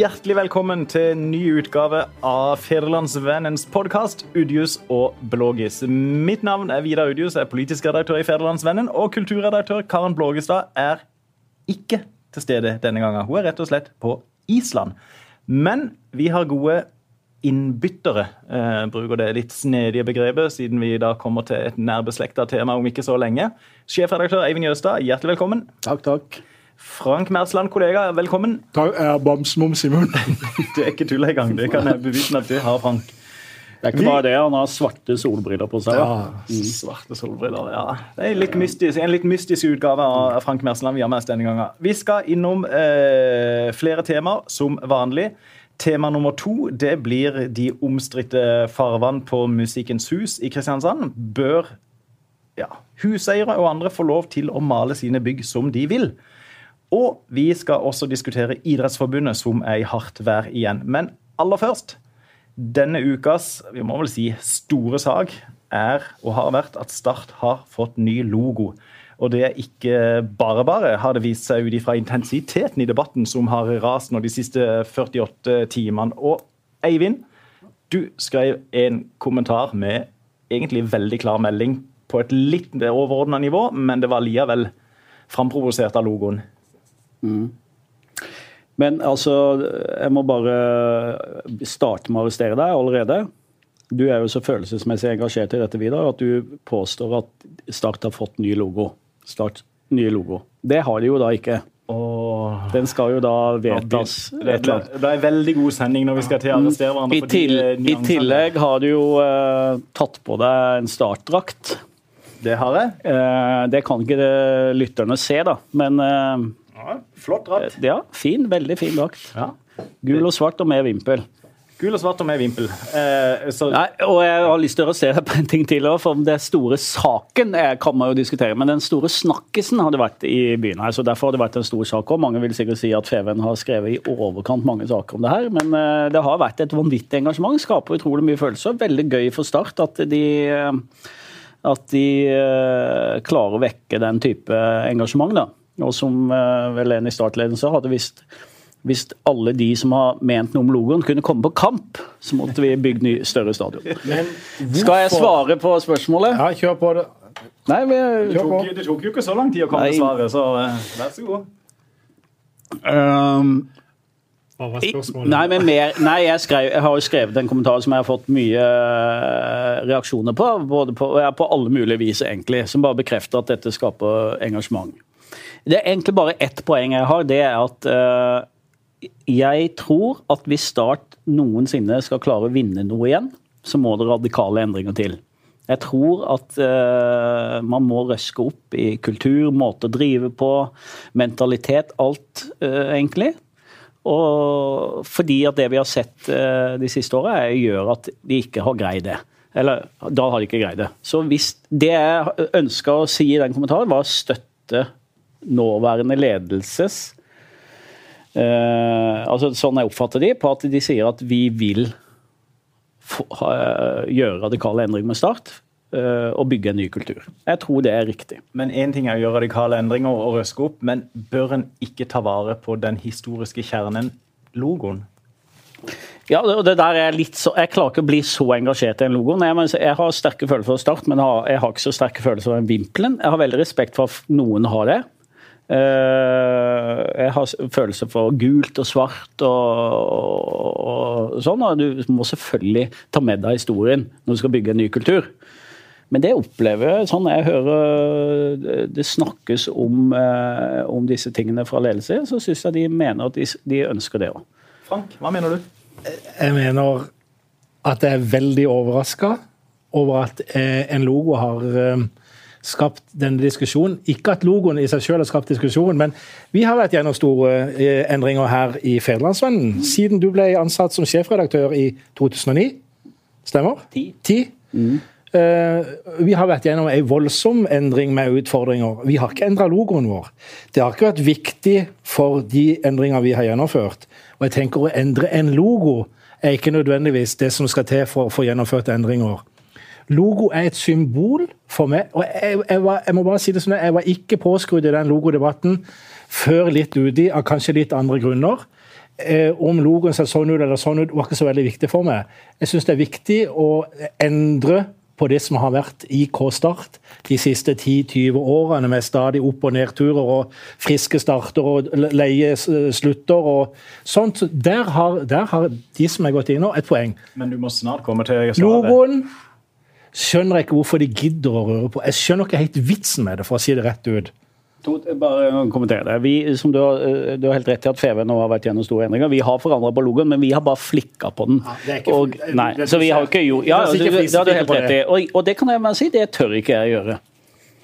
hjertelig velkommen til en ny utgave av Federlandsvennens podkast Udius og Blågis. Mitt navn er Vidar Udius, jeg er politisk redaktør i Federlandsvennen. Og kulturredaktør Karen Blågestad er ikke til stede denne gangen. Hun er rett og slett på Island. Men vi har gode innbyttere, eh, bruker det litt snedige begrepet, siden vi da kommer til et nærbeslekta tema om ikke så lenge. Sjefredaktør Eivind Jøstad, hjertelig velkommen. Takk, takk. Frank Mersland, kollega, velkommen. Takk, jeg har bamsemums i munnen. Det er ikke tull engang. Det kan jeg bevise at det har Frank. Det er ikke bare det, han har svarte solbriller på seg. Ja. Svarte solbriller, ja. Det er en litt mystisk, en litt mystisk utgave av Frank Mersland vi har med oss denne gangen. Vi skal innom eh, flere temaer, som vanlig. Tema nummer to det blir de omstridte farvann på Musikkens hus i Kristiansand. Bør ja, huseiere og andre få lov til å male sine bygg som de vil? Og vi skal også diskutere Idrettsforbundet, som er i hardt vær igjen. Men aller først denne ukas vi må vel si, store sak er og har vært at Start har fått ny logo. Og det er ikke bare bare, har det vist seg ut ifra intensiteten i debatten som har rast nå de siste 48 timene. Og Eivind, du skrev en kommentar med egentlig veldig klar melding på et litt overordna nivå, men det var likevel framprovosert av logoen. Mm. Men altså, jeg må bare starte med å arrestere deg allerede. Du er jo så følelsesmessig engasjert i dette, Vidar, at du påstår at Start har fått ny logo. Start nye logo. Det har de jo da ikke. Oh. Den skal jo da vedtas. Det er, det er en veldig god sending når vi skal til å arrestere hverandre. I, til, I tillegg har du jo uh, tatt på deg en startdrakt. Det har jeg. Uh, det kan ikke det, lytterne se, da, men uh, ja, Flott drakt. Ja, fin, veldig fin drakt. Ja. Gul og svart og med vimpel. Gul og svart og med vimpel. Eh, så... Nei, og jeg har lyst til å se deg på en ting til for det store saken kan man jo diskutere. Men den store snakkisen har det vært i byen her, så derfor har det vært en stor sak òg. Mange vil sikkert si at Feven har skrevet i overkant mange saker om det her, men eh, det har vært et vanvittig engasjement. Skaper utrolig mye følelser. Veldig gøy for Start at de at de klarer å vekke den type engasjement. da. Og som uh, vel en i startledelsen sa, hadde visst hvis alle de som har ment noe om logoen, kunne komme på kamp, så måtte vi bygge ny, større stadion. Skal jeg svare på spørsmålet? Ja, kjør på det. Nei, vi, det, tok, det tok jo ikke så lang tid å komme med svaret, så uh, vær så god. Um, nei, men mer, nei jeg, skrev, jeg, har jo skrevet en kommentar som jeg har fått mye reaksjoner på. Både på, på alle mulige vis, egentlig, som bare bekrefter at dette skaper engasjement. Det er egentlig bare ett poeng jeg har. Det er at uh, jeg tror at hvis Start noensinne skal klare å vinne noe igjen, så må det radikale endringer til. Jeg tror at uh, man må røske opp i kultur, måte å drive på, mentalitet, alt, uh, egentlig. Og fordi at det vi har sett de siste åra, gjør at de ikke har greid det. Eller da har de ikke greid det. Så hvis det jeg ønska å si i den kommentaren, var å støtte nåværende ledelses eh, altså Sånn jeg oppfatter de, på at de sier at vi vil uh, gjøre radikale endringer med Start. Uh, og bygge en ny kultur. Jeg tror det er riktig. Men Én ting er å gjøre radikale endringer og røske opp, men bør en ikke ta vare på den historiske kjernen, logoen? Ja, det der er litt så, Jeg klarer ikke å bli så engasjert i en logo. Jeg, jeg har sterke følelser for Start, men jeg har ikke så sterke følelser for den vimpelen. Jeg har veldig respekt for at noen har det. Uh, jeg har følelse for gult og svart og, og, og sånn. Og du må selvfølgelig ta med deg historien når du skal bygge en ny kultur. Men det opplever jeg sånn jeg hører det snakkes om, uh, om disse tingene fra ledelse, så syns jeg de mener at de, de ønsker det òg. Frank, hva mener du? Jeg mener at jeg er veldig overraska over at eh, en logo har skapt denne diskusjonen. Ikke at logoen i seg selv har skapt diskusjonen, men vi har vært gjennom store endringer her i Federlandsvennen. Siden du ble ansatt som sjefredaktør i 2009. Stemmer? Ti. Ti. Mm. Vi har vært gjennom en voldsom endring med utfordringer. Vi har ikke endra logoen vår. Det har ikke vært viktig for de endringer vi har gjennomført. Og jeg tenker Å endre en logo er ikke nødvendigvis det som skal til for å få gjennomført endringer. Logo er et symbol for meg. og Jeg, jeg, var, jeg må bare si det sånn, jeg var ikke påskrudd i den logodebatten før litt uti, av kanskje litt andre grunner. eh, om logoen ser sånn ut eller sånn ut, var ikke så veldig viktig for meg. Jeg syns det er viktig å endre på det som har vært i K-Start de siste 10-20 årene, med stadig opp- og nedturer og friske starter og leie slutter og sånt. Der har, der har de som er gått inn nå, et poeng. Men du må snart komme til Logoen skjønner jeg ikke hvorfor de gidder å røre på. Jeg skjønner ikke helt vitsen med det, for å si det rett ut. Bare kommentere det. Vi, som du har, eh, du har, helt rett i at FV nå har vært gjennom store endringer. Vi har forandra på logoen, men vi har bare flikka på den. Ja, ikke, og, nei, så vi har ikke gjort ja, det, det, det, det, helt rett i. Og, og, det kan jeg bare si, det tør ikke jeg gjøre.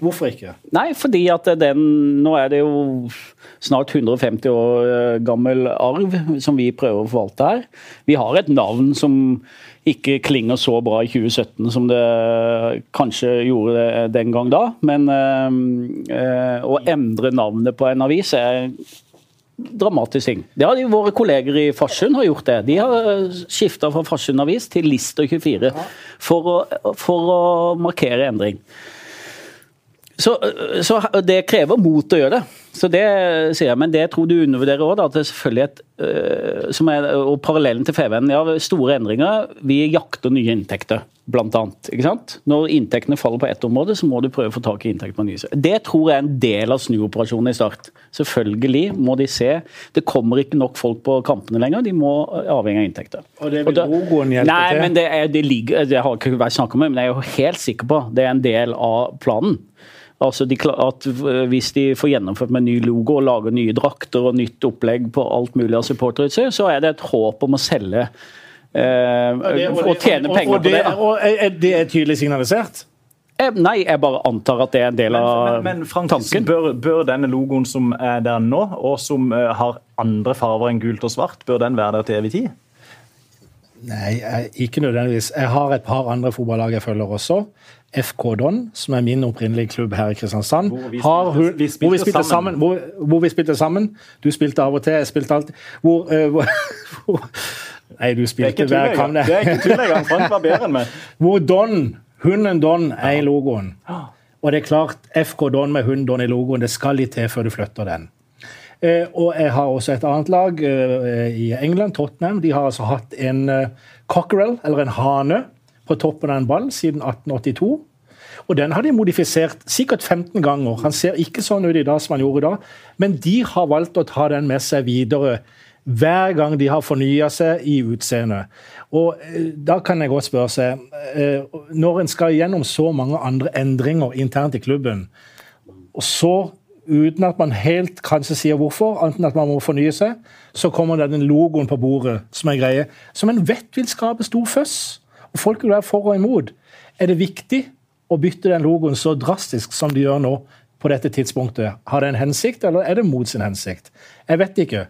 Hvorfor ikke? Nei, fordi at den Nå er det jo snart 150 år eh, gammel arv som vi prøver å forvalte her. Vi har et navn som ikke klinger så bra i 2017 som det kanskje gjorde den gang da. Men øh, å endre navnet på en avis er dramatisk ting. Det har de, våre kolleger i Farsund har gjort det. De har skifta fra Farsund Avis til Lister 24 for å, for å markere endring. Så, så, det krever mot å gjøre det. Så det sier jeg, Men det tror du undervurderer òg, at det er selvfølgelig et uh, som er, Og parallellen til FVN. Ja, store endringer. Vi jakter nye inntekter, blant annet. Ikke sant? Når inntektene faller på ett område, så må du prøve å få tak i inntekt på nye. Det tror jeg er en del av snuoperasjonen i Start. Selvfølgelig må de se. Det kommer ikke nok folk på kampene lenger. De må avhenge av inntekter. Og det vil Rogoen hjelpe nei, til? Men det, er, det, ligger, det har ikke vært snakk om, men jeg er jo helt sikker på det er en del av planen. Altså de, at Hvis de får gjennomført med ny logo og lager nye drakter og nytt opplegg på alt mulig av supporterutstyr, så er det et håp om å selge eh, og, tjene penger på det. Og er det er tydelig signalisert? Eh, nei, jeg bare antar at det er en del av men, men, men Frank, tanken. Bør, bør, denne logoen som er der nå, og som uh, har andre farger enn gult og svart, bør den være der til evig tid? Nei, ikke nødvendigvis. Jeg har et par andre fotballag jeg følger også. FK Don, som er min opprinnelige klubb her i Kristiansand. Hvor vi, har, vi spilte, hvor vi spilte sammen. sammen hvor, hvor, vi spilte sammen. Du spilte av og til, jeg spilte alltid. Hvor, uh, hvor Nei, du spilte hver kamp. Det er ikke tull engang. Frank var bedre enn meg. Hvor Don, hunden Don, er i logoen. Og det er klart, FK Don med hunden Don i logoen, det skal litt til før du flytter den. Uh, og jeg har også et annet lag uh, i England, Tottenham. De har altså hatt en cockerel, eller en hane, på toppen av en ball siden 1882. Og den har de modifisert sikkert 15 ganger. Han ser ikke sånn ut i dag som han gjorde da, men de har valgt å ta den med seg videre hver gang de har fornya seg i utseendet. Og eh, da kan jeg godt spørre seg eh, Når en skal gjennom så mange andre endringer internt i klubben, og så uten at man helt kanskje sier hvorfor, enten at man må fornye seg, så kommer den logoen på bordet som er greie, som en vet vil skape stor føss. Og folk vil være for og imot. Er det viktig å bytte den logoen så drastisk som de gjør nå på dette tidspunktet? Har det en hensikt, eller er det mot sin hensikt? Jeg vet ikke.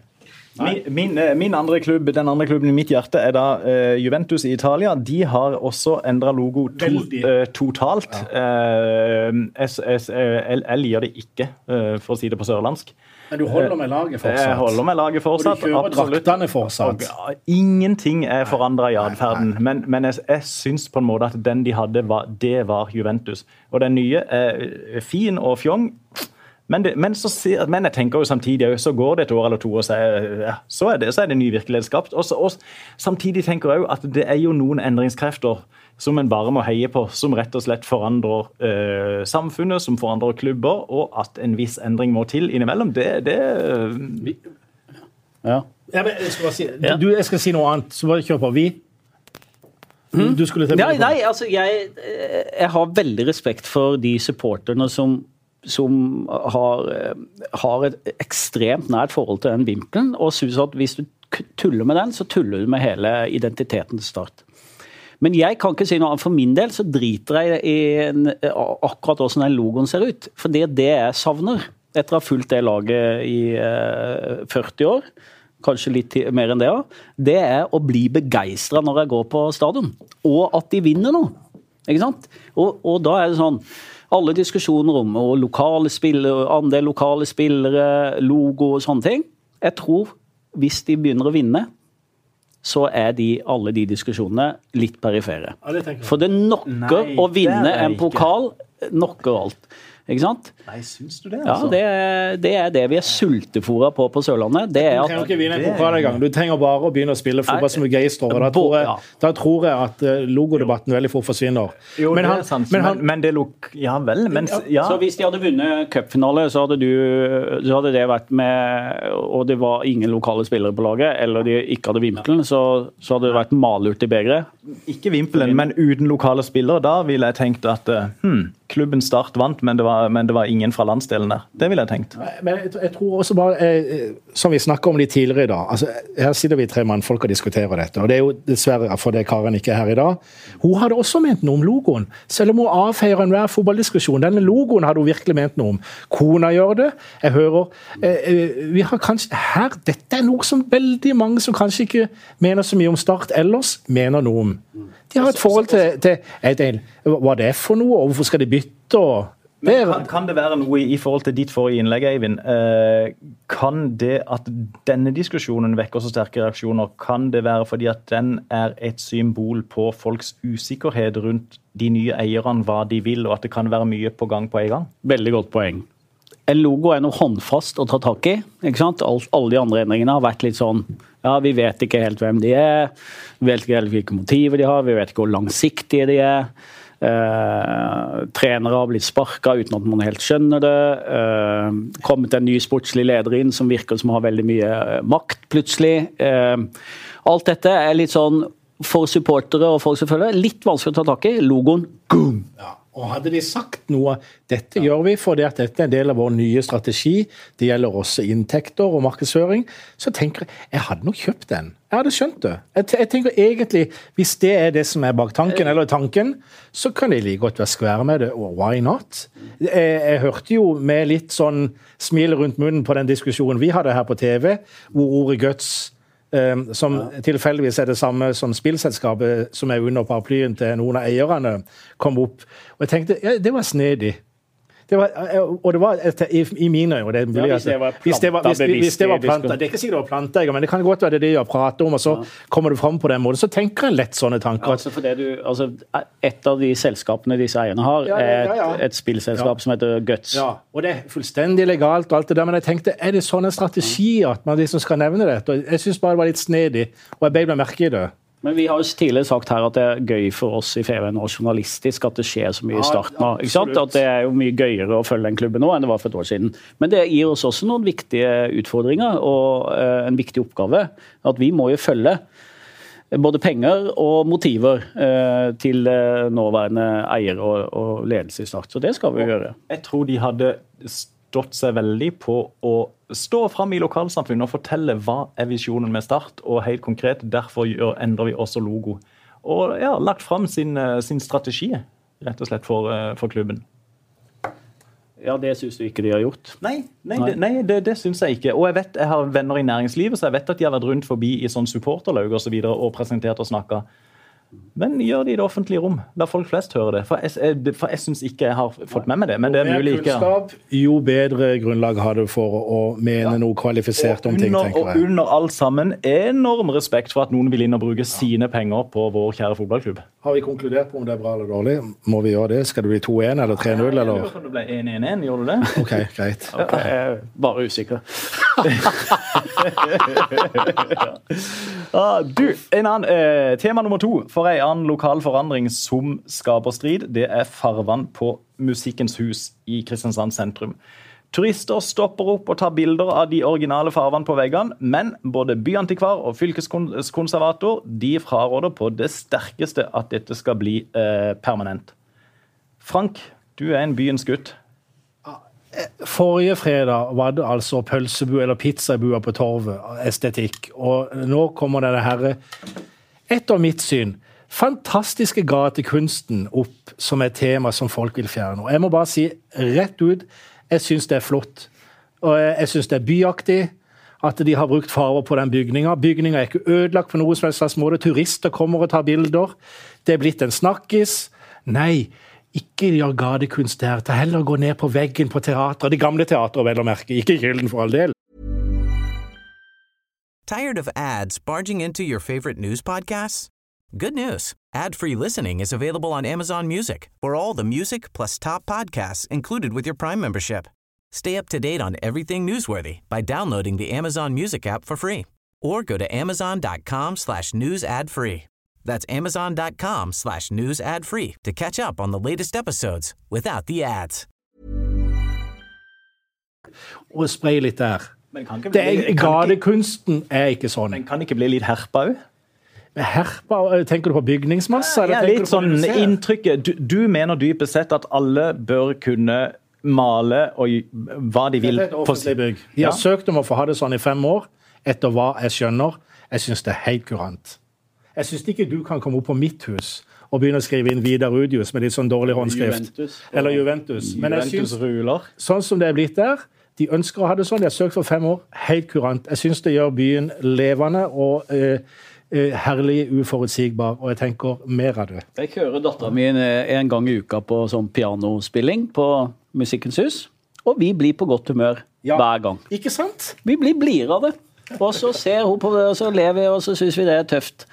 Min, min, eh, min, andre klubb, Den andre klubben i mitt hjerte er da uh, Juventus i Italia. De har også endra logo to, uh, totalt. Ja. Uh, jeg, liker det ikke, for å si det på sørlandsk. Men du holder med laget fortsatt? Jeg holder med laget fortsatt. Og du kjører draktene fortsatt? Og, ingenting er forandra i atferden. Men, men, jeg, jeg syns på en måte at den de hadde, var, det var Juventus. Og den nye er fin og fjong. Men, det, men, så, men, jeg tenker jo samtidig så går det et år eller to, og så er, ja, så er, det, så er det ny virkelighet skapt. Og, og, samtidig tenker jeg jo at det er jo noen endringskrefter som en bare må heie på, som rett og slett forandrer eh, samfunnet, som forandrer klubber, og at en viss endring må til innimellom, det, det Ja. ja jeg, skal si, du, jeg skal si noe annet, så bare kjør på. Vi hmm? Du skulle til på nei, altså jeg, jeg har veldig respekt for de supporterne som som har, har, et ekstremt nært forhold til den vimpelen, og syns at hvis du tuller med den, så tuller du med hele identiteten til Start. Men jeg kan ikke si noe annet. For min del så driter jeg i akkurat hvordan den logoen ser ut. For det er det jeg savner, etter å ha fulgt det laget i eh, 40 år, kanskje litt mer enn det òg, det er å bli begeistra når jeg går på stadion. Og at de vinner noe. Ikke sant? Og, og da er det sånn alle diskusjoner om og lokale spillere, andel lokale spillere, logo og sånne ting. Jeg tror hvis de begynner å vinne, så er de, alle de diskusjonene litt perifere. Ja, det For det knocker å vinne en pokal. knocker alt. Ikke sant? Nei, syns du det? altså? Ja, det, det er det vi er sultefòra på på Sørlandet. Det er Du trenger at ikke vinne en pokal engang. Du trenger bare å begynne å spille fotball som begeistrer. og Da, tror jeg- da tror jeg at eh, logodebatten veldig fort forsvinner. Jo, Men det er sant. men han- men, det luk... Ja vel. Men ja. Så hvis de hadde vunnet cupfinale, så så hadde det vært med Og det var ingen lokale spillere på laget, eller de ikke hadde vimpelen, så, så hadde det vært malurt i begeret. Ikke Vimpelen, men uten lokale spillere. Da ville jeg tenkt at eh, hm, klubben Start vant, men det, var, men det var ingen fra landsdelen der. Det ville jeg tenkt. Men jeg, jeg tror også bare, eh, Som vi snakka om litt tidligere i dag altså, Her sitter vi tre mannfolk og diskuterer dette. og Det er jo dessverre fordi Karen ikke er her i dag. Hun hadde også ment noe om logoen. Selv om hun avfeier enhver fotballdiskusjon. Denne logoen hadde hun virkelig ment noe om. Kona gjør det. Jeg hører eh, eh, vi har kanskje, her, Dette er noe som veldig mange som kanskje ikke mener så mye om Start ellers, mener noe om. De har et forhold til, til det, hva det er for noe, og hvorfor skal de bytte. og Men kan, kan det være noe i, forhold til ditt forrige innlegg, Eivind? Eh, kan det at denne diskusjonen vekker så sterke reaksjoner, kan det være fordi at den er et symbol på folks usikkerhet rundt de nye eierne, hva de vil, og at det kan være mye på gang på en gang? Veldig godt poeng. En logo er noe håndfast å ta tak i. ikke sant? Alle de andre endringene har vært litt sånn Ja, vi vet ikke helt hvem de er. Vi vet ikke helt hvilke motiver de har. Vi vet ikke hvor langsiktige de er. Eh, trenere har blitt sparka uten at man helt skjønner det. Eh, kommet en ny sportslig leder inn som virker som har veldig mye eh, makt, plutselig. Eh, alt dette er litt sånn for supportere og folk selvfølgelig litt vanskelig å ta tak i. Logoen boom! Ja, og Hadde de sagt noe dette gjør vi fordi at dette er en del av vår nye strategi, det gjelder også inntekter og markedsføring, så tenker jeg jeg hadde nok kjøpt den. Jeg hadde skjønt det. Jeg, tenker egentlig, Hvis det er det som er bak tanken, eller tanken, så kan de like godt være skvære med det. Og why not? Jeg, jeg hørte jo med litt sånn smil rundt munnen på den diskusjonen vi hadde her på TV, hvor ordet guts som tilfeldigvis er det samme som spillselskapet som er under paraplyen til noen av eierne, kom opp. Og jeg tenkte ja, det var snedig. Det var, eh, og det var i, i mine øyne det er mulig Ja, hvis det var planta hvis det er ikke sikkert det var planta, men det kan godt være det de har pratet om, og så kommer du fram på den måten. Så tenker en lett sånne tanker. Ja, Altså for det du, altså, et av de selskapene disse eierne har, er et, et spillselskap som heter Guts. Ja, og det er fullstendig legalt, og alt det der, men jeg tenkte, er det sånn en strategi at man liksom skal nevne det? Jeg syns bare det var litt snedig, og jeg beit meg merke i det. Men vi har jo tidligere sagt her at det er gøy for oss i FVN og journalistisk at det skjer så mye i starten av, ikke sant? At det er jo mye gøyere å følge den klubben nå enn det var for et år siden. Men det gir oss også noen viktige utfordringer og eh, en viktig oppgave. At vi må jo følge både penger og motiver eh, til eh, nåværende eier og, og ledelse i Start. Så det skal vi gjøre. Jeg tror de hadde stått seg veldig på å stå fram i lokalsamfunnet og fortelle hva er visjonen med Start, og helt konkret, derfor gjør, endrer vi også logo. Og ja, lagt fram sin, eh, sin strategi, rett og slett, for, eh, for klubben. Ja, det syns du ikke de har gjort. Nei, nei, Nei. det, nei, det, det syns jeg ikke. Og jeg vet, jeg har venner i næringslivet, så jeg vet at de har vært rundt forbi i sånn supporterlaug og, så videre, og presentert og snakka. Men gjør det i det offentlige rom, la folk flest høre det. For jeg, jeg, for jeg syns ikke jeg har fått med meg det. Men det er mulig ikke. ja. kunnskap, jo bedre grunnlag har du for å mene noe kvalifisert om ting, under, tenker og under alt sammen enorm respekt for at noen vil inn og bruke sine penger på vår kjære fotballklubb. Har vi konkludert på om det er bra eller dårlig? Må vi gjøre det? Skal det bli 2-1 eller 3-0, Jeg eller? lurer på om det ble 1-1-1, gjorde du det? OK, greit. Jeg er bare usikker. Ah, du, en annen, eh, Tema nummer to for en annen lokal forandring som skaper strid, det er farvann på Musikkens hus i Kristiansand sentrum. Turister stopper opp og tar bilder av de originale farvene på veggene, men både byantikvar og fylkeskonservator de fraråder på det sterkeste at dette skal bli eh, permanent. Frank, du er en byens gutt. Forrige fredag var det altså pølsebu eller pizzabua på Torvet, estetikk. Og nå kommer denne herre Etter mitt syn fantastiske gatekunsten opp som et tema som folk vil fjerne. Og jeg må bare si rett ut, jeg syns det er flott. Og jeg, syns det er byaktig. At de har brukt farger på den bygninga. Bygninga er ikke ødelagt på noen slags måte. Turister kommer og tar bilder. Det er blitt en snakkis. Nei, ikke gjør gatekunst der. Ta heller gå ned på veggen på teatret. Det gamle teatret, vel å merke. Ikke Gylden, for all del. Tired of ads barging into your favorite news podcasts? Good news. Ad-free listening is available on Amazon Music for all the music plus top podcasts included with your Prime membership. Stay up to date on everything newsworthy by downloading the Amazon Music app for free or go to amazon.com slash news ad free. That's amazon.com slash news ad free to catch up on the latest episodes without the ads. Og spray litt der. Det er, gadekunsten er ikke sånn. Men kan det ikke bli litt herpa òg? Herpa, Tenker du på bygningsmasse? Ja, litt sånn inntrykket. Du, du mener dypest sett at alle bør kunne male og hva de vil. Det er et offentlig bygg. De har ja. søkt om å få ha det sånn i fem år, etter hva jeg skjønner. Jeg syns det er helt kurant. Jeg syns ikke du kan komme opp på mitt hus og begynne å skrive inn Vidar Rudius med litt sånn dårlig håndskrift. Juventus, Eller Juventus. Men jeg synes, sånn som det er blitt der De ønsker å ha det sånn. De har søkt for fem år. Helt kurant. Jeg syns det gjør byen levende og eh, eh, herlig uforutsigbar, og jeg tenker mer av det. Jeg kjører dattera mi en gang i uka på sånn pianospilling på Musikkens hus. Og vi blir på godt humør ja. hver gang. Ikke sant? Vi blir blidere av det. Og så ser hun på det, og så ler vi, og så syns vi det er tøft.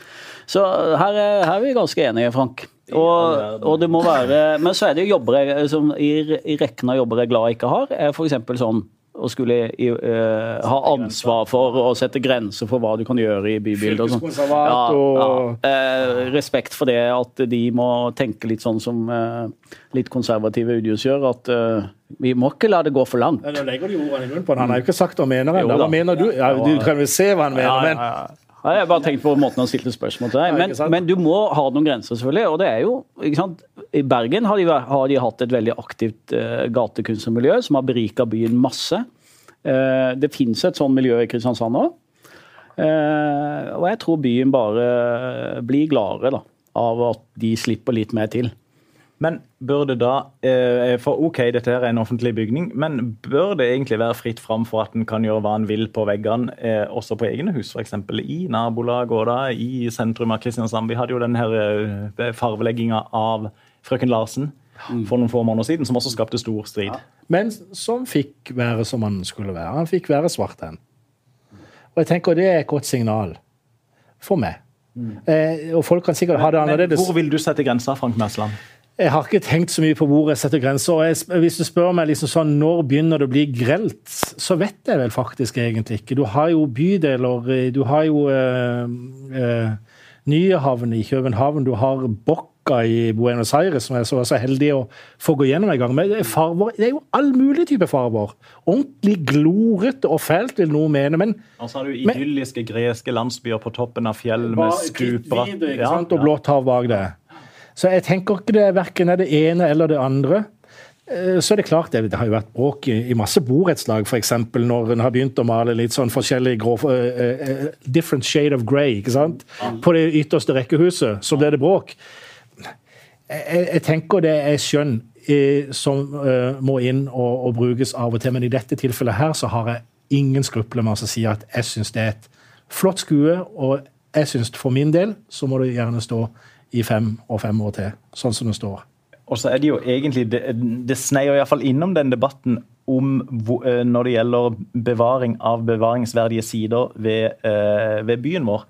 Så her er, her er vi ganske enige, Frank. Og, og, det må være Men så er det jobber jeg, som i, i rekken av jobber jeg er glad jeg ikke har, er f.eks. sånn å skulle uh, ha ansvar for å sette grenser for hva du kan gjøre i bybildet. Og sånt. ja, ja. Uh, respekt for det, at de må tenke litt sånn som uh, litt konservative UDIOS gjør. At vi må ikke la det gå for langt. Nå legger du ordene i munnen på Han har jo ikke sagt hva han mener ennå. Hva mener du? Ja, du kan vel se hva han mener, men jeg har bare tenkt på måten han stilte spørsmål til deg. Men, men, du må ha noen grenser, selvfølgelig. Og det er jo, ikke sant? I Bergen har de, har de hatt et veldig aktivt uh, gatekunstnermiljø som har berika byen masse. Uh, det fins et sånn miljø i Kristiansand òg. Uh, eh, og jeg tror byen bare blir gladere da, av at de slipper litt mer til. Men bør det da eh, For OK, dette her er en offentlig bygning, men bør det egentlig være fritt fram for at en kan gjøre hva en vil på veggene, eh, også på egne hus, f.eks. i nabolag og da i sentrum av Kristiansand? Vi hadde jo den her eh, farvelegginga av frøken Larsen for noen få måneder siden, som også skapte stor strid. Ja. Men som fikk være som han skulle være. Han fikk være svart hen. Og jeg tenker det er et godt signal for meg. Mm. Eh, og folk kan sikkert ha det annerledes. Men hvor vil du sette grensa, Frank Mersland? Jeg har ikke tenkt så mye på hvor jeg setter grenser. og Hvis du spør meg liksom sånn, når begynner det å bli grelt, så vet jeg vel faktisk egentlig ikke. Du har jo bydeler. Eh, du har jo øh, øh, Nyhavn i København. Du har Bocca i Buenos Aires, som jeg så var så heldig å få gå gjennom en gang. Men det er, farver, det er jo all mulig type farver. Ordentlig glorete og fælt, vil noen mene. Men Og så har du idylliske greske landsbyer på toppen av fjell med stuper. ja, og blått hav bak det. Så jeg tenker ikke det verken er det ene eller det andre. Eh, så er det klart, det, har jo vært bråk i, masse borettslag, f.eks. når en har begynt å male litt sånn forskjellig grå uh, uh, Different shade of grey, ikke sant? På det ytterste rekkehuset. Så ble det bråk. Jeg, tenker det er skjønn som må inn og, og, brukes av og til, men i dette tilfellet her så har jeg ingen skrupler med å si at jeg syns det er et flott skue, og jeg syns for min del så må det gjerne stå i fem og fem år til, sånn som det står. Og så er det jo egentlig, Det, det sneier iallfall innom den debatten om eh, når det gjelder bevaring av bevaringsverdige sider ved, eh, ved byen vår.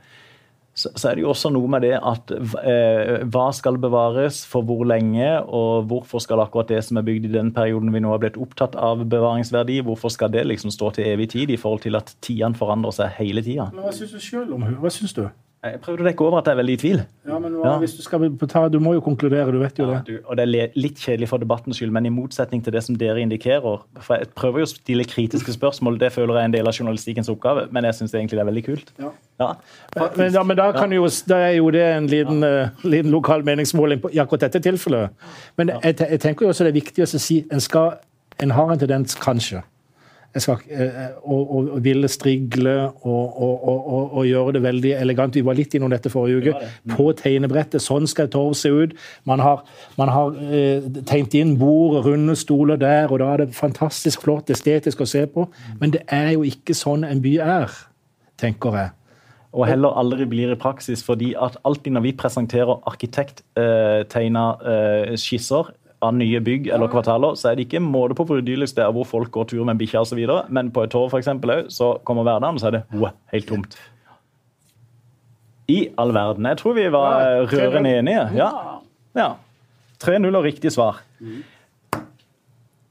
Så, så, er det jo også noe med det at eh, hva skal bevares, for hvor lenge, og hvorfor skal akkurat det som er bygd i den perioden vi nå har blitt opptatt av bevaringsverdi, hvorfor skal det liksom stå til evig tid, i forhold til at tidene forandrer seg hele tida? Hva syns du sjøl om henne? Hva syns du? Jeg prøvde å dekke over at jeg er veldig i tvil. Ja, men hva, ja. hvis Du skal ta, du må jo konkludere, du vet jo ja, det. Du, og Det er litt kjedelig for debattens skyld, men i motsetning til det som dere indikerer for Jeg prøver jo å stille kritiske spørsmål, det føler jeg er en del av journalistikkens oppgave, men jeg syns egentlig det er veldig kult. Ja. Men, ja, men, da, kan jo, da er jo det en liten, uh, liten lokal meningsmåling på, i akkurat dette tilfellet. Men jeg, jeg, tenker jo også det er viktig å si en, skal, en har en tendens, kanskje skal, og, og, og, ville strigle og, og, gjøre det veldig elegant. Vi var litt innom dette forrige uke. Det det. På tegnebrettet. Sånn skal et torv se ut. Man har, man har eh, tegnet inn bord, runde stoler der, og da er det fantastisk flott, estetisk å se på. Men det er jo ikke sånn en by er, tenker jeg. Og heller aldri blir i praksis, fordi at alltid når vi presenterer arkitekttegna eh, eh, skisser av nye bygg eller kvartaler, så er det ikke måte på hvor idyllisk det er hvor folk går tur med bikkja osv. Men på et torv for eksempel, så kommer hverdagen, så er det wow, helt tomt. I all verden. Jeg tror vi var rørende enige. Ja. ja. 3-0 og riktig svar.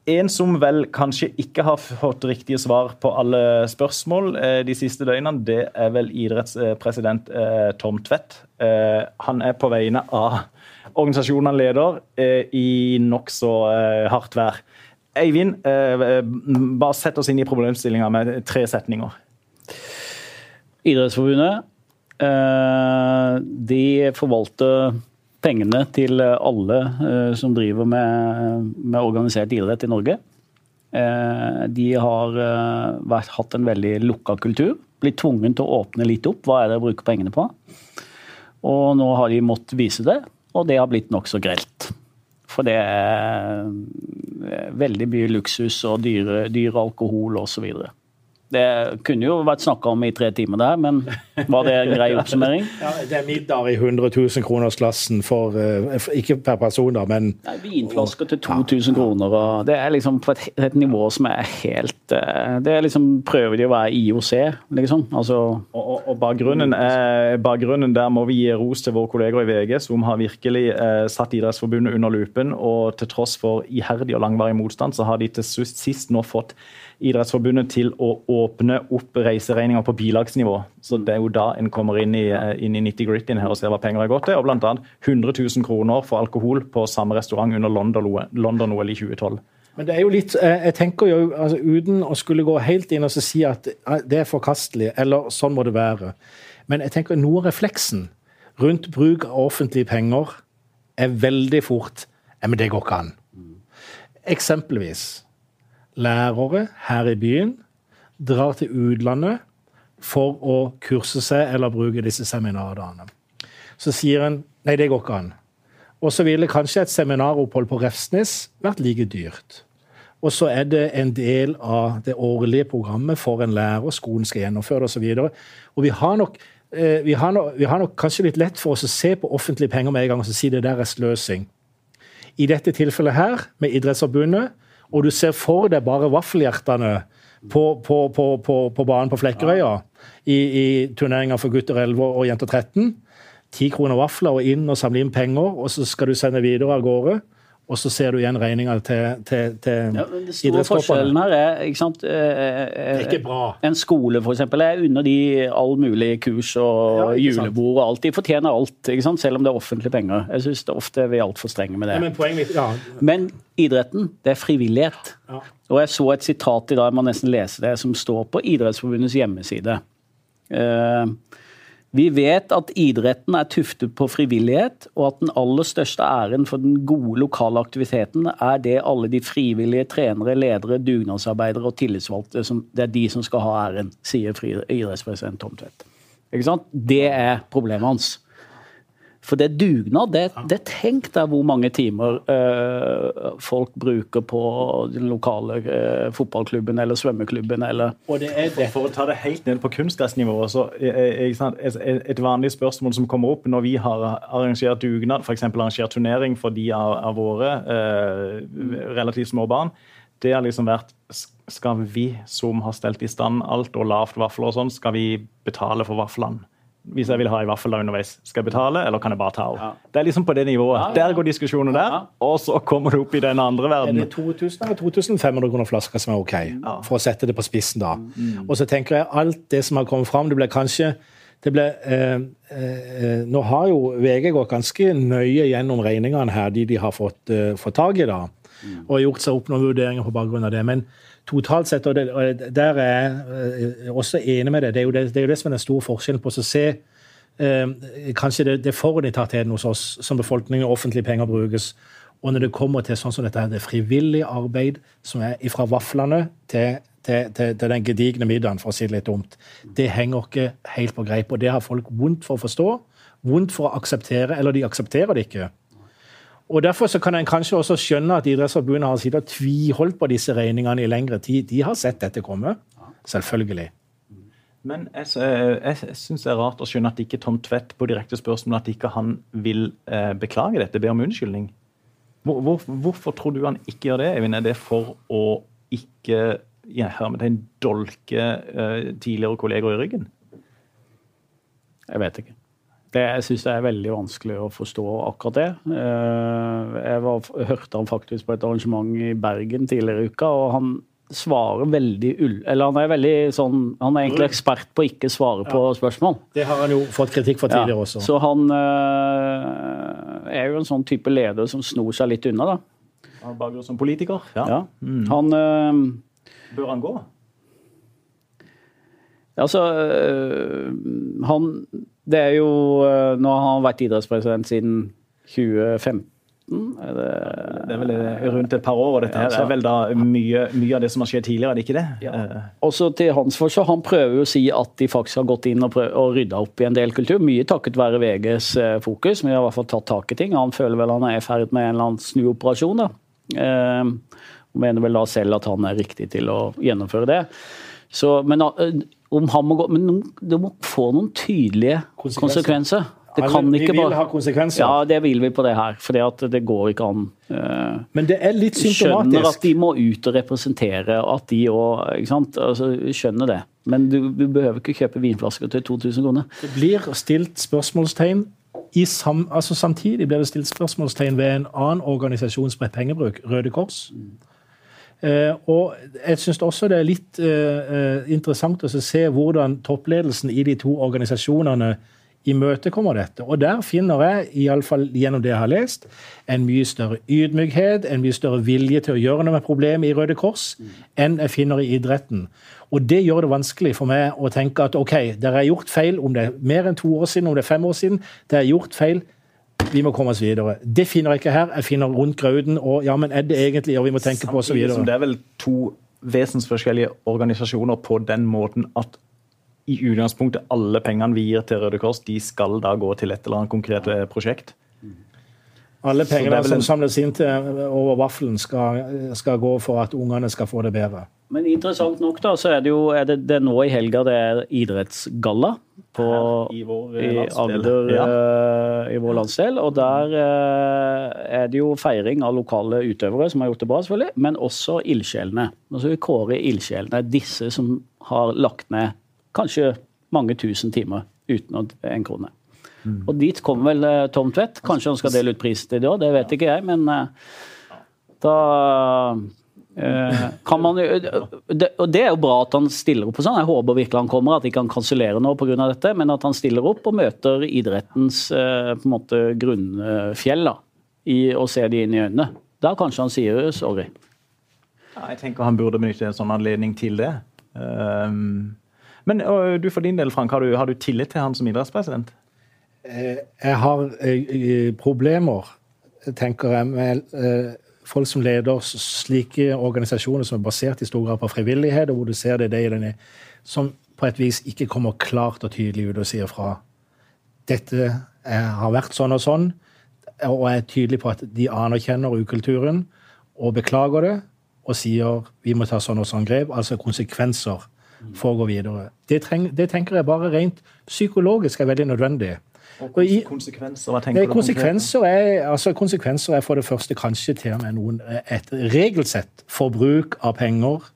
En som vel kanskje ikke har fått riktige svar på alle spørsmål eh, de siste døgnene, det er vel idrettspresident eh, Tom Tvedt. Eh, han er på vegne av organisasjonen han leder, i nokså hardt vær. Eivind, bare sett oss inn i problemstillinga med tre setninger. Idrettsforbundet de forvalter pengene til alle som driver med, med, organisert idrett i Norge. De har vært, hatt en veldig lukka kultur. Blitt tvunget til å åpne litt opp. Hva er det å bruke pengene på? Og nå har de måttet vise det, og det har blitt nokså grelt. For det er veldig mye luksus og dyre, dyre alkohol osv. Det kunne jo vært snakka om i tre timer der, men var det en grei oppsummering? Ja, det er middag i 100 000 kroners-klassen for uh, Ikke per person, da, men Nei, Vinflasker til 2000 kroner, og det er liksom på et, et nivå som er helt uh, Det er liksom Prøver de å være IOC, liksom? Altså Og, og, og bakgrunnen, er, bakgrunnen, der må vi gi ros til våre kolleger i VG, som har virkelig eh, satt Idrettsforbundet under lupen, og til tross for iherdig og langvarig motstand, så har de til sist nå fått Idrettsforbundet til å åpne opp reiseregninger på bilagsnivå. Så Det er jo da en kommer inn i, eh, inn i nitty-gritty her og ser hva penger har gått til. og Bl.a. 100 000 kroner for alkohol på samme restaurant under London-OL i 2012. Men det er jo litt, eh, jeg tenker jo, altså, Uten å skulle gå helt inn og si at eh, det er forkastelig, eller sånn må det være. Men jeg tenker noe av refleksen rundt bruk av offentlige penger er veldig fort ja, men det går ikke an. Eksempelvis lærere her i byen drar til utlandet for å kurse seg eller bruke disse seminardagene. Så sier en nei, det går ikke an. Og så ville kanskje et seminaropphold på Refsnes vært like dyrt. Og så er det en del av det årlige programmet for en lærer, skolen skal gjennomføre det osv. Og, og vi har, nok, eh, vi, har nok, vi har nok kanskje litt lett for oss å se på offentlige penger med en gang og si det der er sløsing. I dette tilfellet her, med Idrettsforbundet, og du ser for deg bare vaffelhjertene på, på, på, på banen på Flekkerøya i, i turneringa for gutter 11 og jenter 13. Ti kroner vafler og inn og samle inn penger, og så skal du sende videre av gårde og så ser du igjen regninga til, til, til ja, Den store forskjellen her er ikke sant? Eh, eh, det er ikke bra. En skole for eksempel, er under de all mulige kurs og ja, julebord og alt. De fortjener alt, ikke sant? selv om det er offentlige penger. Jeg syns ofte vi er altfor strenge med det. Ja, men, poenget, ja. men idretten, det er frivillighet. Og jeg så et sitat i dag, jeg må nesten lese det, som står på Idrettsforbundets hjemmeside. Uh, vi vet at idretten er tuftet på frivillighet, og at den aller største æren for den gode lokale aktiviteten er det alle de frivillige trenere, ledere, dugnadsarbeidere og tillitsvalgte som, Det er de som skal ha æren, sier idrettspresident Tom Tvedt. Det er problemet hans. For det dugnad, det, det tenk deg hvor mange timer uh, folk bruker på den lokale uh, fotballklubben eller svømmeklubben eller Og det er det. For å ta det helt ned på kunstgressnivået, så et, et vanlig spørsmål som kommer opp når vi har arrangert dugnad, f.eks. arrangert turnering for de av, av våre uh, relativt små barn, det har liksom vært Skal vi som har stelt i stand alt og lavt vafler og sånn, skal vi betale for vaflene? Hvis jeg vil ha en vaffel underveis, skal jeg betale, eller kan jeg bare ta henne? Ja. Det er liksom på det nivået. Ja, ja. Der går diskusjonen der, og så kommer du opp i den andre verden. Er det 2000 eller 2500 kroner flaska som er OK, for å sette det på spissen da. Mm. Og så tenker jeg alt det som har kommet fram, det ble kanskje det ble, eh, eh, nå har jo VG gått ganske nøye gjennom regningene her, de de har fått, eh, fått tak i, da, mm. og gjort seg opp noen vurderinger på bakgrunn av det. men totalt sett, og, det, og der er jeg eh, også enig med jo det, det, er jo det som er den store forskjellen på å se eh, kanskje det, det forutinntattheten hos oss som befolkning og offentlige penger brukes. Og når det kommer til sånn som dette, her, det frivillige arbeid som er fra vaflene til, til, til, til den gedigne middagen, for å si det litt dumt, det henger ikke helt på greip. Og det har folk vondt for å forstå, vondt for å akseptere, eller de aksepterer det ikke. Og Derfor så kan en kanskje også skjønne at Idrettsforbundet har sittet og tviholdt på disse regningene i lengre tid. De har sett dette komme. Selvfølgelig. Men jeg, jeg, jeg syns det er rart å skjønne at ikke Tom Tvedt på direkte spørsmål at ikke han vil eh, beklage dette, be om unnskyldning. Hvor, hvor, hvorfor tror du han ikke gjør det? Eivind? Er det for å ikke ja, hermetegn dolke eh, tidligere kolleger i ryggen? Jeg vet ikke. Det jeg syns jeg er veldig vanskelig å forstå akkurat det. Eh, jeg var, hørte han faktisk på et arrangement i Bergen tidligere i uka, og han svarer veldig ull... Eller han er veldig sånn Han er egentlig ekspert på å ikke svare på spørsmål. Det har han jo fått kritikk for tidligere ja, også. Så han øh, er jo en sånn type leder som snor seg litt unna, da. Han bare som politiker? Ja. ja. Mm. Han øh, Bør han gå? Altså, øh, han det er jo eh, Nå har han vært idrettspresident siden 2015. Er det, det, er vel rundt et par år, og dette her er vel da mye, mye, av det som har skjedd tidligere, er det ikke det? Ja. Også til hans forsvar, Han prøver jo å si at de faktisk har gått inn og, prøvd, og rydda opp i en del kultur. Mye takket være VGs fokus, men de har i hvert fall tatt tak i ting. Han føler vel han er i ferd med en eller annen snuoperasjon. da. Eh, og mener vel da selv at han er riktig til å gjennomføre det. Så, men om han må gå Men det må få noen tydelige konsekvenser. konsekvenser. Det kan vi ikke vil ha konsekvenser. Ja, det vil vi på det her. For det går ikke an. Uh, Men det er litt symptomatisk. Skjønner at de må ut og representere, og at de òg altså, Skjønner det. Men du, du, behøver ikke kjøpe vinflasker til 2000 kroner. Det blir stilt spørsmålstegn sam, altså Samtidig blir det stilt spørsmålstegn ved en annen organisasjons pengebruk, Røde Kors. Eh, og jeg syns også det er litt eh, eh, interessant å se hvordan toppledelsen i de to organisasjonene imøtekommer dette. Og der finner jeg, iallfall gjennom det jeg har lest, en mye større ydmykhet, en mye større vilje til å gjøre noe med problemet i Røde Kors enn jeg finner i idretten. Og det gjør det vanskelig for meg å tenke at OK, dere har gjort feil, om det er mer enn to år siden, om det er fem år siden, det er gjort feil. Vi må komme oss videre. Det finner jeg ikke her. Jeg finner rundt grauden og ja, men er det egentlig og vi må tenke på osv. Det er vel to vesensforskjellige organisasjoner på den måten at i utgangspunktet alle pengene vi gir til Røde Kors, de skal da gå til et eller annet konkret eh, prosjekt. Alle pengene som samles inn til over vaffelen, skal, skal, gå for at ungene skal få det bedre. Men interessant nok, da, så er det jo er det, det er nå i helga det er idrettsgalla på, i, vår i Agder ja. uh, i vår landsdel. Og der uh, er det jo feiring av lokale utøvere som har gjort det bra, selvfølgelig, men også ildsjelene. Altså vi kårer ildsjelene, disse som har lagt ned kanskje mange tusen timer uten en krone. Mm. Og dit kommer vel uh, Tom Tvedt. Kanskje han skal dele ut pris til det òg, det vet ikke jeg, men da Eh, kan man, det, og Det er jo bra at han stiller opp. sånn. Jeg håper virkelig han kommer, at ikke han kansellerer noe pga. dette. Men at han stiller opp og møter idrettens eh, på en måte grunnfjell da, i, og ser de inn i øynene. Da kanskje han sier sorry. Ja, jeg tenker han burde benytte en sånn anledning til det. Um, men du for din del, Frank, har du, har du tillit til han som idrettspresident? Jeg har problemer, tenker jeg, med folk som leder slike organisasjoner som er basert i stor grad på frivillighet, og hvor du ser det deilige, som på et vis ikke kommer klart og tydelig ut og sier fra. Dette er, har vært sånn og sånn, og er tydelig på at de anerkjenner ukulturen og beklager det, og sier vi må ta sånn og sånn grep, altså konsekvenser for å gå videre. Det, treng, det tenker jeg bare rent psykologisk er veldig nødvendig. Og i, konsekvenser? Hva tenker du? Konsekvenser er, altså, konsekvenser er for det første kanskje til og med noen, et regelsett for bruk av penger.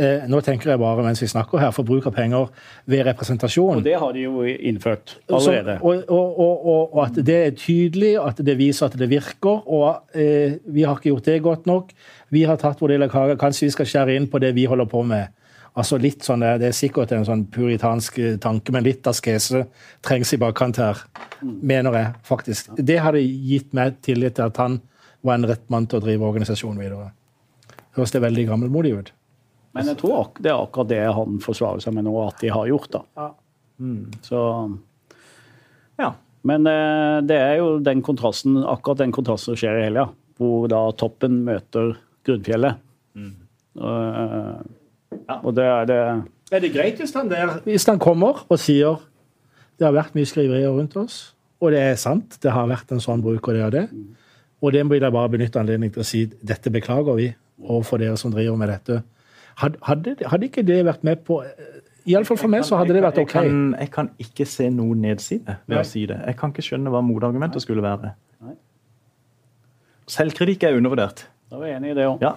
Eh, nå tenker jeg bare mens vi snakker her, for bruk av penger ved representasjon. Og det har de jo innført allerede. Så, og, og, og, og, at det er tydelig, at det viser at det virker. Og eh, vi har ikke gjort det godt nok. Vi har tatt vår del av kaka. Kanskje vi skal skjære inn på det vi holder på med. Altså litt sånn, Det er sikkert en sånn puritansk tanke, men litt askese trengs i bakkant her, mener jeg faktisk. Det hadde gitt meg tillit til at han var en rett mann til å drive organisasjonen videre. Høres det veldig gammelmodig ut? Men jeg tror det er akkurat det han forsvarer seg med nå, at de har gjort. da. Ja. Mm. Så ja. Men eh, det er jo den kontrasten, akkurat den kontrasten som skjer i helga, hvor da toppen møter grunnfjellet. Mm. Ja. Og det er det Er det greit hvis han, der, hvis han kommer og sier det har vært mye skriverier rundt oss, og det er sant, det har vært en sånn bruk og det og det. Og det vil jeg bare benytte anledning til å si dette beklager vi overfor dere som driver med dette. Hadde, hadde ikke det vært med på Iallfall for meg så hadde det vært OK. Jeg kan, jeg kan ikke se noen nedside ved å si det. Jeg kan ikke skjønne hva motargumentet skulle være. Selvkritikk er undervurdert. Da er vi enige i det òg. Ja.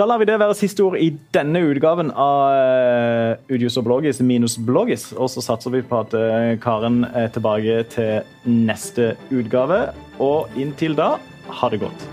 Da lar vi det være siste ord i denne utgaven av uh, Udius og Bloggis minus Bloggis. Og så satser vi på at uh, Karen er tilbake til neste utgave. Og inntil da, ha det godt.